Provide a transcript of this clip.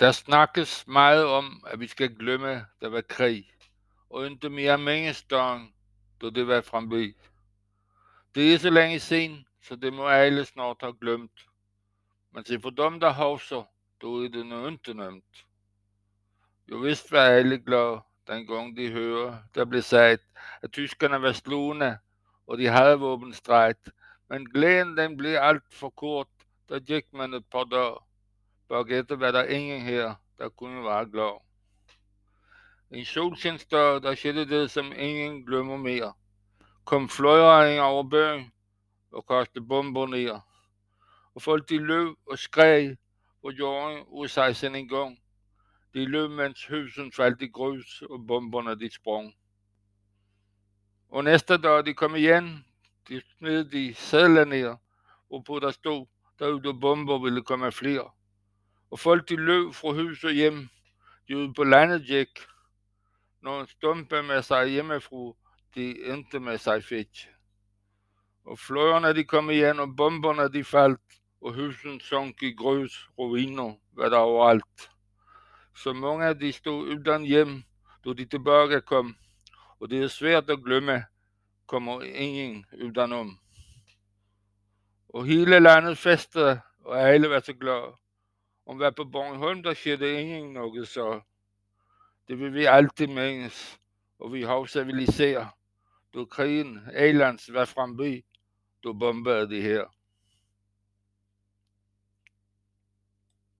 Der snakkes meget om, at vi skal glemme, der var krig, og ikke mere mingesdagen, da det var fremme. Det er så længe siden, så det må alle snart have glemt. Men se for dem, der husker, då er det nu ikke nemt. Jo vist var alle glade, dengang de hører, der blev sagt, at tyskerne var slående, og de havde våbenstrejt. Men glæden den blev alt for kort, der gik man et par dage. Bagefter var der ingen her, der kunne være glad. En solskinsdag, der skete det, som ingen glemmer mere. Kom fløjering over byen og kastede bomber ned. Og folk de løb og skreg på jorden ud sig sin en gang. De løb, mens husen faldt i grus, og bomberne de sprang. Og næste dag de kom igen, de smed de sædler ned, på der stod, der ud bomber ville komme flere. Og folk de løb fra hus og hjem, de ude på landet gik, når stumpe med sig hjemmefru, de endte med sig fedt. Og fløjerne de kom igen, og bomberne de faldt, og husen sank i grus, ruiner, hvad der overalt. Så mange af de stod uden hjem, da de tilbage kom, og det er svært at glemme, kommer ingen udenom. Og hele landet festede, og alle var så glade. Om hvad på Bornholm, der skete ingen noget så. Det vil vi altid menes, og vi har civiliseret. Du krigen, Elands var fremme, du bombede det her.